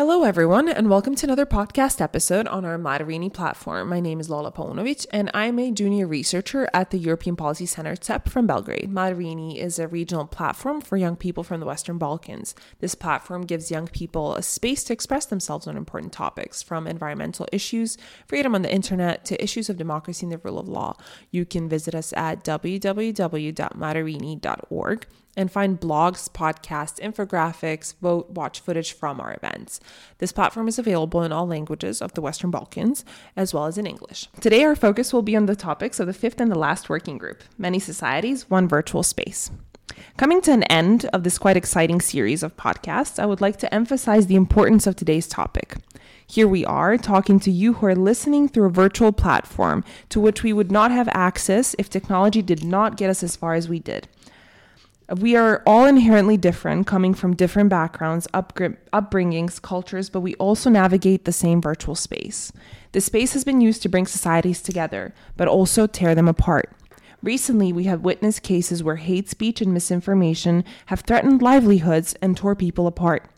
Hello, everyone, and welcome to another podcast episode on our MladiRini platform. My name is Lola Paunovic, and I'm a junior researcher at the European Policy Center CEP from Belgrade. MladiRini is a regional platform for young people from the Western Balkans. This platform gives young people a space to express themselves on important topics, from environmental issues, freedom on the internet, to issues of democracy and the rule of law. You can visit us at www.mladirini.org and find blogs, podcasts, infographics, vote, watch footage from our events. This platform is available in all languages of the Western Balkans, as well as in English. Today, our focus will be on the topics of the fifth and the last working group Many Societies, One Virtual Space. Coming to an end of this quite exciting series of podcasts, I would like to emphasize the importance of today's topic. Here we are talking to you who are listening through a virtual platform to which we would not have access if technology did not get us as far as we did. We are all inherently different, coming from different backgrounds, upbringings, cultures, but we also navigate the same virtual space. The space has been used to bring societies together, but also tear them apart. Recently, we have witnessed cases where hate speech and misinformation have threatened livelihoods and tore people apart.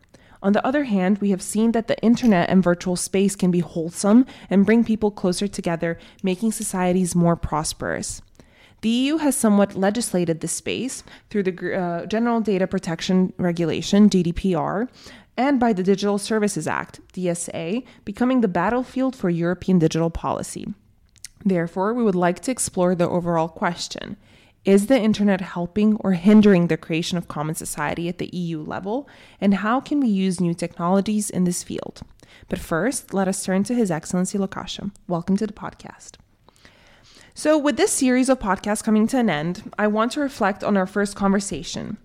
On the other hand, we have seen that the internet and virtual space can be wholesome and bring people closer together, making societies more prosperous. The EU has somewhat legislated this space through the uh, General Data Protection Regulation, GDPR, and by the Digital Services Act, DSA, becoming the battlefield for European digital policy. Therefore, we would like to explore the overall question Is the internet helping or hindering the creation of common society at the EU level? And how can we use new technologies in this field? But first, let us turn to His Excellency Lo Cascio. Welcome to the podcast. So, with this series of podcasts coming to an end, I want to reflect on our first conversation.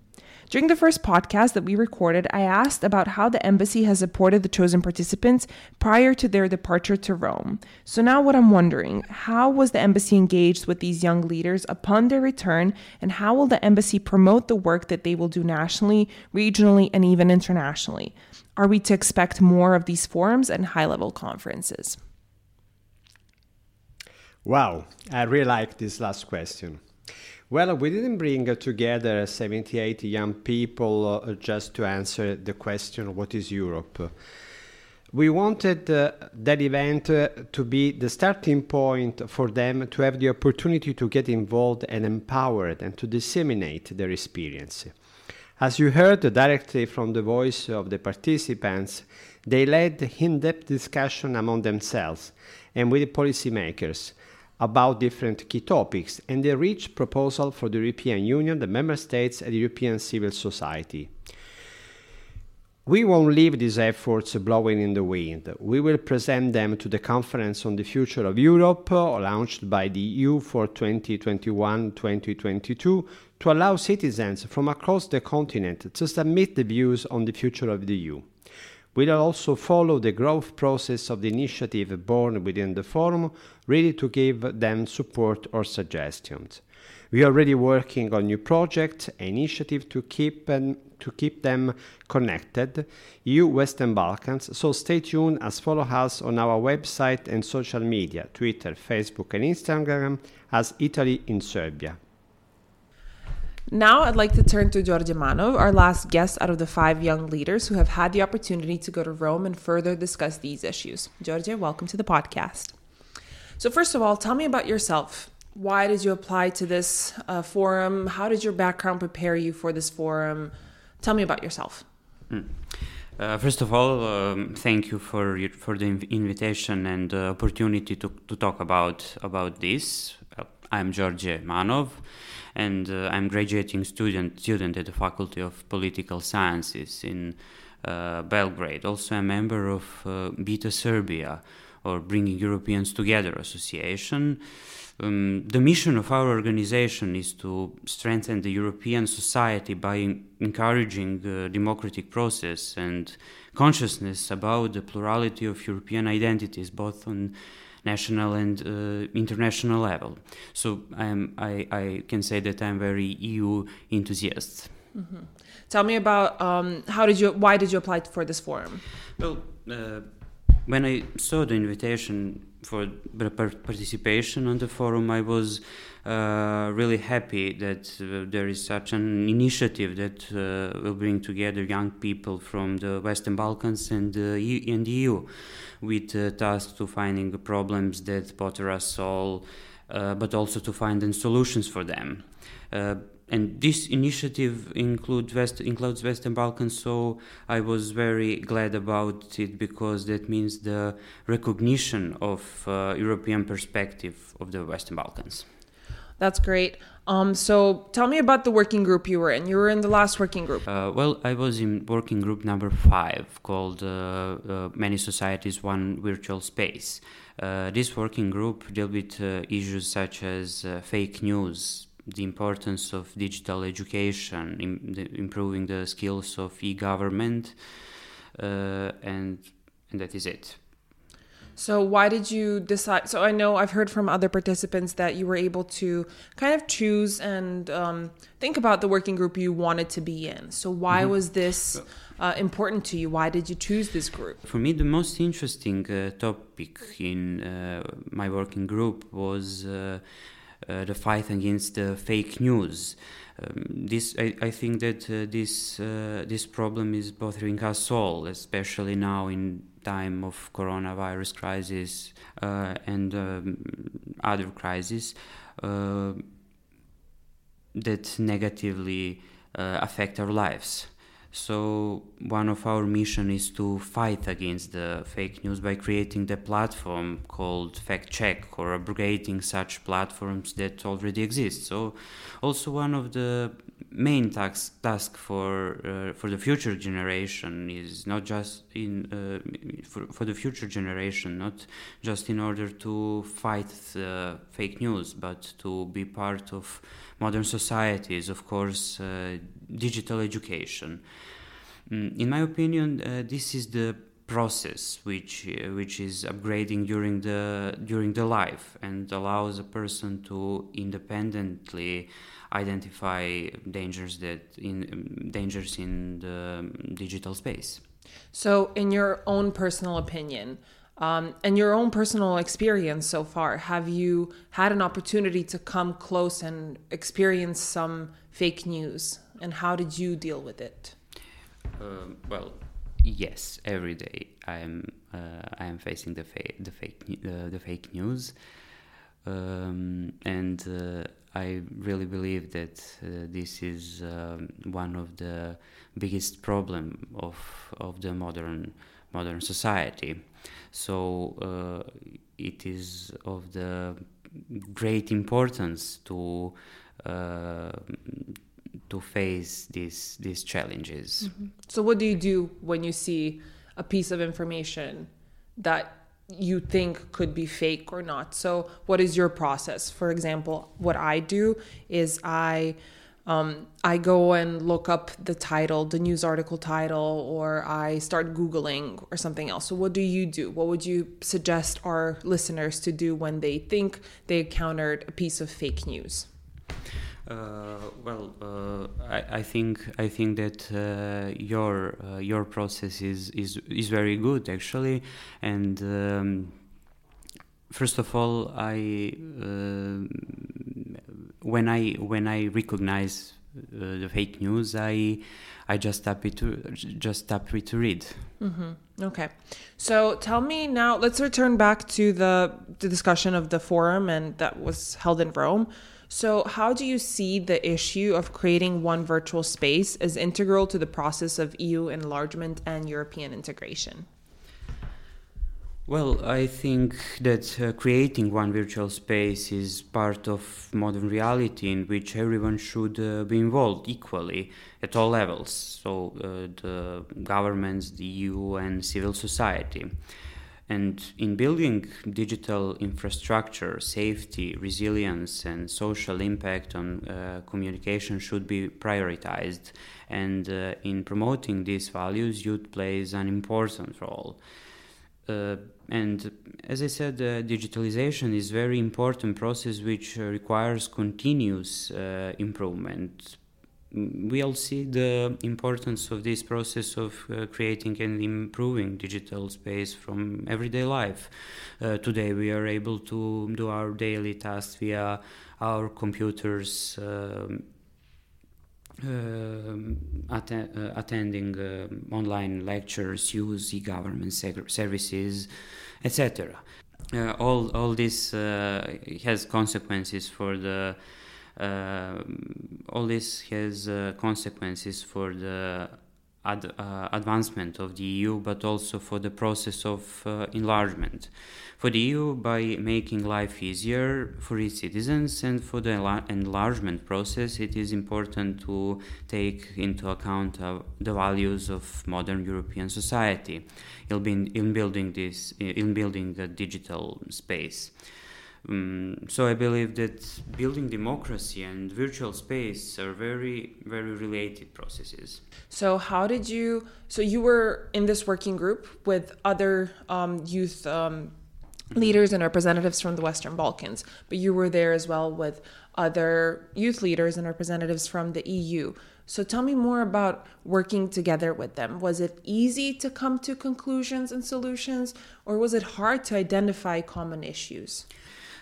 During the first podcast that we recorded, I asked about how the embassy has supported the chosen participants prior to their departure to Rome. So now what I'm wondering, how was the embassy engaged with these young leaders upon their return and how will the embassy promote the work that they will do nationally, regionally, and even internationally? Are we to expect more of these forums and high-level conferences? Wow, I really like this last question. Well, we didn't bring together 78 young people uh, just to answer the question, what is Europe? We wanted uh, that event uh, to be the starting point for them to have the opportunity to get involved and empowered and to disseminate their experience. As you heard directly from the voice of the participants, they led in depth discussion among themselves and with policymakers about different key topics and a rich proposal for the European Union, the Member States, and the European civil society. We won't leave these efforts blowing in the wind. We will present them to the Conference on the Future of Europe, launched by the EU for 2021 2022, to allow citizens from across the continent to submit the views on the future of the EU will also follow the growth process of the initiative born within the forum, ready to give them support or suggestions. We are already working on new projects initiatives to keep and to keep them connected, EU Western Balkans, so stay tuned as follow us on our website and social media, Twitter, Facebook and Instagram as Italy in Serbia. Now, I'd like to turn to George Manov, our last guest out of the five young leaders who have had the opportunity to go to Rome and further discuss these issues. George, welcome to the podcast. So, first of all, tell me about yourself. Why did you apply to this uh, forum? How did your background prepare you for this forum? Tell me about yourself. Mm. Uh, first of all, um, thank you for for the invitation and uh, opportunity to, to talk about about this. Uh, I'm George Manov and uh, I'm graduating student student at the Faculty of Political Sciences in uh, Belgrade. Also, a member of uh, BETA Serbia, or Bringing Europeans Together Association. Um, the mission of our organization is to strengthen the European society by encouraging the democratic process and consciousness about the plurality of European identities, both on national and uh, international level. So I'm, I, I can say that I'm very EU enthusiast. Mm-hmm. Tell me about um, how did you, why did you apply for this forum? Well, uh, when I saw the invitation for participation on the forum, I was uh, really happy that uh, there is such an initiative that uh, will bring together young people from the Western Balkans and, uh, and the EU with the task to finding the problems that bother us all, uh, but also to finding solutions for them. And this initiative include West, includes Western Balkans, so I was very glad about it because that means the recognition of uh, European perspective of the Western Balkans. That's great. Um, so tell me about the working group you were in. You were in the last working group. Uh, well, I was in working group number five called uh, uh Many Societies, One Virtual Space. Uh, this working group dealt with uh, issues such as fake news, the importance of digital education, in the, improving the skills of e-government, uh, and and that is it. So why did you decide? So I know I've heard from other participants that you were able to kind of choose and um, think about the working group you wanted to be in. So why mm-hmm. was this uh, important to you? Why did you choose this group? For me, the most interesting uh, topic in uh, my working group was uh, the fight against the fake news. Um, this I, I, think that uh, this uh, this problem is bothering us all, especially now in time of coronavirus crisis uh, and um, other crises uh, that negatively uh, affect our lives. So one of our mission is to fight against the fake news by creating the platform called Fact Check or abrogating such platforms that already exist. So also one of the main task task for uh, for the future generation is not just in uh, for, for the future generation not just in order to fight the fake news but to be part of modern societies of course uh, digital education mm, in my opinion uh, this is the process which uh, which is upgrading during the during the life and allows a person to independently identify dangers that in dangers in the digital space. So, in your own personal opinion, um, and your own personal experience so far, have you had an opportunity to come close and experience some fake news? And how did you deal with it? Uh, well, yes, every day I am uh, I am facing the, fa- the fake uh, the fake news, um, and uh, I really believe that uh, this is um, one of the biggest problem of of the modern modern society. So uh, it is of the great importance to uh, to face these these challenges. Mm-hmm. So what do you do when you see a piece of information that you think could be fake or not. So, what is your process? For example, what I do is I um, I go and look up the title, the news article title, or I start Googling or something else. So, what do you do? What would you suggest our listeners to do when they think they encountered a piece of fake news? Uh, well, uh, I, I, think I think that uh, your your process is, is is very good actually, and um, first of all, I when I when I recognize uh, the fake news, I I just tap it to just it to read. Mm-hmm. Okay, so tell me now. Let's return back to the the discussion of the forum and that was held in Rome. So, how do you see the issue of creating one virtual space as integral to the process of EU enlargement and European integration? Well, I think that uh, creating one virtual space is part of modern reality in which everyone should uh, be involved equally at all levels. So, uh, the governments, the EU, and civil society. And in building digital infrastructure, safety, resilience, and social impact on uh, communication should be prioritized. And uh, in promoting these values, youth plays an important role. Uh, and as I said, uh, digitalization is a very important process which requires continuous uh, improvement we all see the importance of this process of uh, creating and improving digital space from everyday life. Uh, today, we are able to do our daily tasks via our computers. Um, uh, att- uh, attending uh, online lectures, use e-government services, etc. Uh, all all this has consequences for the uh, all this has uh, consequences for the ad, uh, advancement of the EU, but also for the process of enlargement. For the EU, by making life easier for its citizens and for the enlargement process, it is important to take into account uh, the values of modern European society in building this, in building the digital space. Um, so I believe that building democracy and virtual space are very, very related processes. So how did you? So you were in this working group with other um, youth um, leaders and representatives from the Western Balkans, but you were there as well with other youth leaders and representatives from the EU. So tell me more about working together with them. Was it easy to come to conclusions and solutions, or was it hard to identify common issues?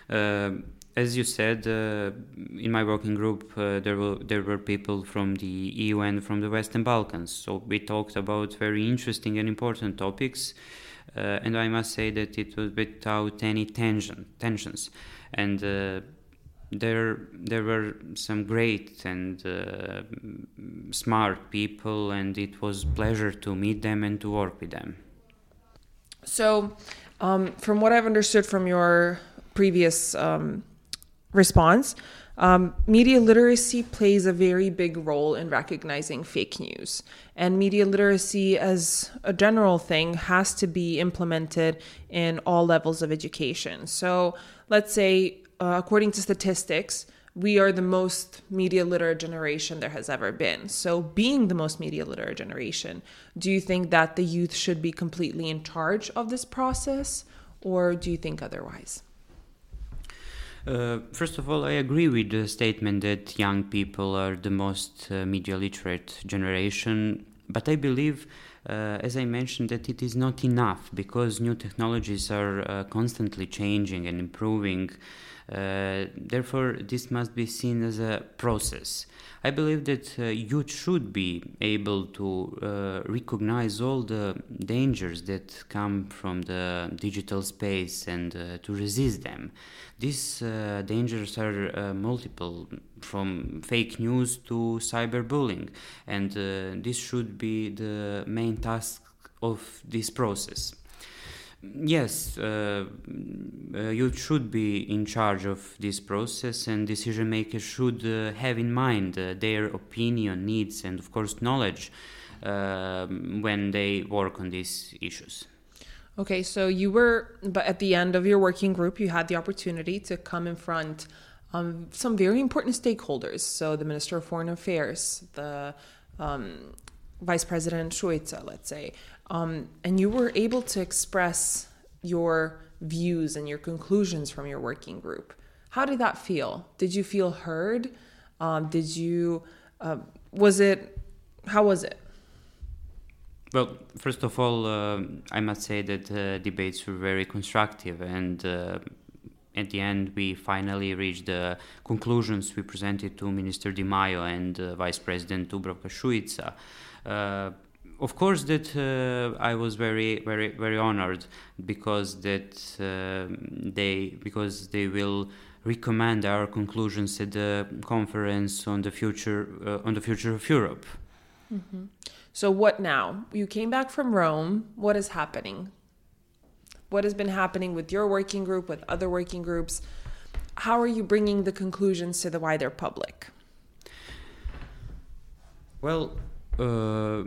Uh, as you said, uh, in my working group, uh, there were there were people from the EU and from the Western Balkans. So we talked about very interesting and important topics, uh, and I must say that it was without any tension tensions, and uh, there there were some great and uh, smart people, and it was pleasure to meet them and to work with them. So, um, from what I've understood from your previous um, response, um, media literacy plays a very big role in recognizing fake news. And media literacy, as a general thing, has to be implemented in all levels of education. So, let's say, uh, according to statistics, we are the most media literate generation there has ever been. So, being the most media literate generation, do you think that the youth should be completely in charge of this process, or do you think otherwise? Uh, first of all, I agree with the statement that young people are the most uh, media literate generation, but I believe, uh, as I mentioned, that it is not enough because new technologies are uh, constantly changing and improving. Uh, therefore, this must be seen as a process. I believe that uh, youth should be able to uh, recognize all the dangers that come from the digital space and to resist them. These dangers are multiple, from fake news to cyberbullying, and this should be the main task of this process. Yes, uh, uh, you should be in charge of this process, and decision makers should uh, have in mind uh, their opinion, needs, and of course, knowledge um, when they work on these issues. Okay, so you were, but at the end of your working group, you had the opportunity to come in front um, some very important stakeholders. So the Minister of Foreign Affairs, the um, Vice President Šuica, let's say, um, and you were able to express your views and your conclusions from your working group. How did that feel? Did you feel heard? Um, did you, uh, was it, how was it? Well, first of all, uh, I must say that uh, debates were very constructive, and uh, at the end, we finally reached the conclusions we presented to Minister Di Maio and uh, Vice President Dubravka Šuica. Uh, of course that uh, I was very very very honored because that uh, they because they will recommend our conclusions at the conference on the future uh, on the future of Europe. Mm-hmm. So what now? You came back from Rome. What is happening? What has been happening with your working group, with other working groups? How are you bringing the conclusions to the wider public? Well, uh,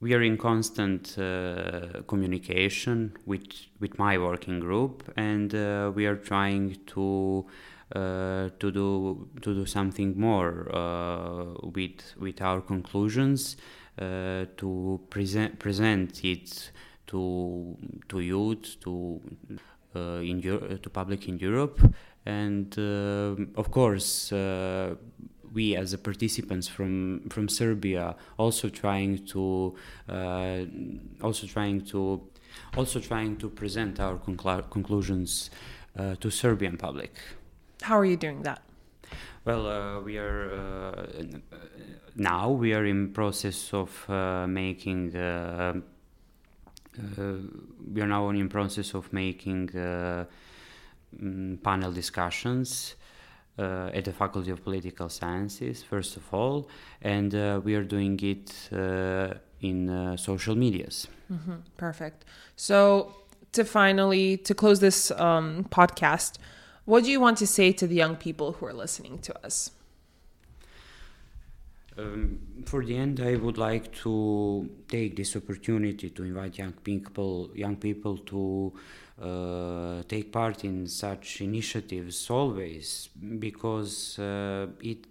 we are in constant uh, communication with with my working group, and uh, we are trying to uh, to do to do something more uh, with with our conclusions uh, to present present it to to youth to uh, in Euro- to public in Europe, and of course we as a participants from from Serbia also trying to uh, also trying to also trying to present our conclu- conclusions uh, to Serbian public. How are you doing that? Well, uh, we are uh, now we are in process of uh, making. Uh, we are now in process of making mm, panel discussions uh, at the Faculty of Political Sciences, first of all, and uh, we are doing it uh, in social medias. Mm-hmm. Perfect. So, to finally to close this um, podcast, what do you want to say to the young people who are listening to us? Um, for the end, I would like to take this opportunity to invite young people, young people to uh, take part in such initiatives always, because uh, it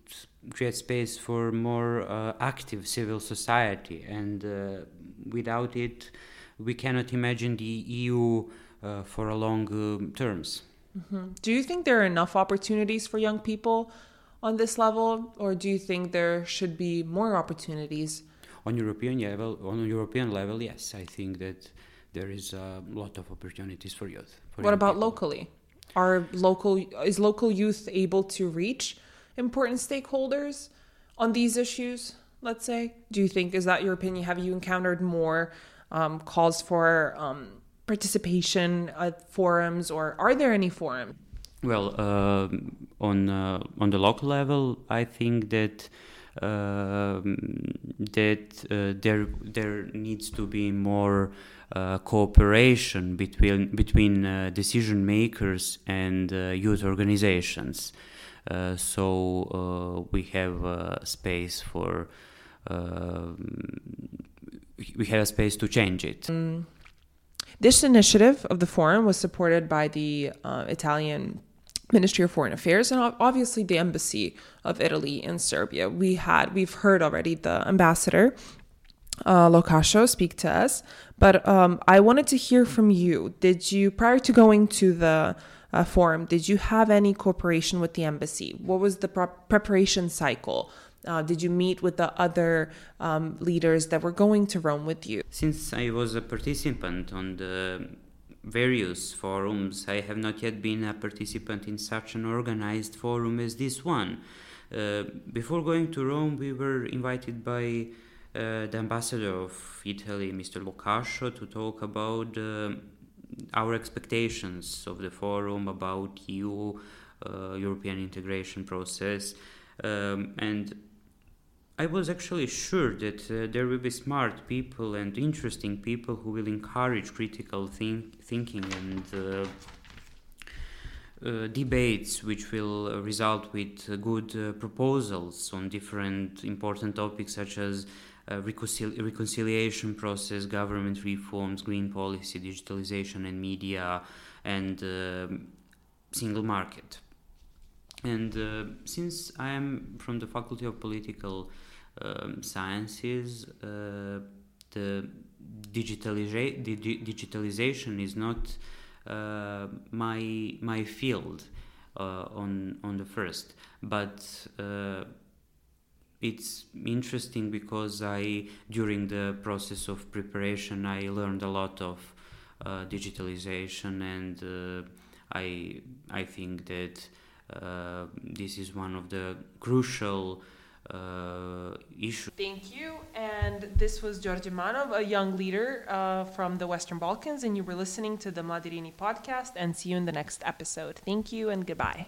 creates space for more uh, active civil society, and uh, without it, we cannot imagine the EU uh, for a long uh, terms. Mm-hmm. Do you think there are enough opportunities for young people? On this level, or do you think there should be more opportunities? On European level, on a European level, yes, I think that there is a lot of opportunities for youth. For what about people. locally? Are local is local youth able to reach important stakeholders on these issues? Let's say, do you think is that your opinion? Have you encountered more um, calls for um, participation at forums, or are there any forums? Well, uh, on uh, on the local level, I think that uh, that uh, there there needs to be more uh, cooperation between between uh, decision makers and youth organizations. so we have space for we have a space to change it. Mm. This initiative of the forum was supported by the Italian Ministry of Foreign Affairs and obviously the embassy of Italy in Serbia. We had we've heard already the ambassador uh, Lo Cascio speak to us, but um, I wanted to hear from you. Did you prior to going to the uh, forum, did you have any cooperation with the embassy? What was the pre- preparation cycle? Uh, did you meet with the other um, leaders that were going to Rome with you? Since I was a participant on the various forums. I have not yet been a participant in such an organized forum as this one. Uh, before going to Rome, we were invited by uh, the ambassador of Italy, Mr. Lo Cascio, to talk about uh, our expectations of the forum, about EU, uh, European integration process, um, and I was actually sure that uh, there will be smart people and interesting people who will encourage critical think- thinking and uh, uh, debates which will result with uh, good uh, proposals on different important topics such as reconcil- reconciliation process, government reforms, green policy, digitalization and media, and single market. And since I am from the Faculty of Political um, Sciences, uh, the, digitaliza- the digitalization is not uh, my my field uh, on on the first, but uh, it's interesting because I during the process of preparation I learned a lot of uh, digitalization and I I think that this is one of the crucial issue. Thank you. And this was Georgi Manov, a young leader uh, from the Western Balkans, and you were listening to the Mladi Rini podcast. And see you in the next episode. Thank you and goodbye.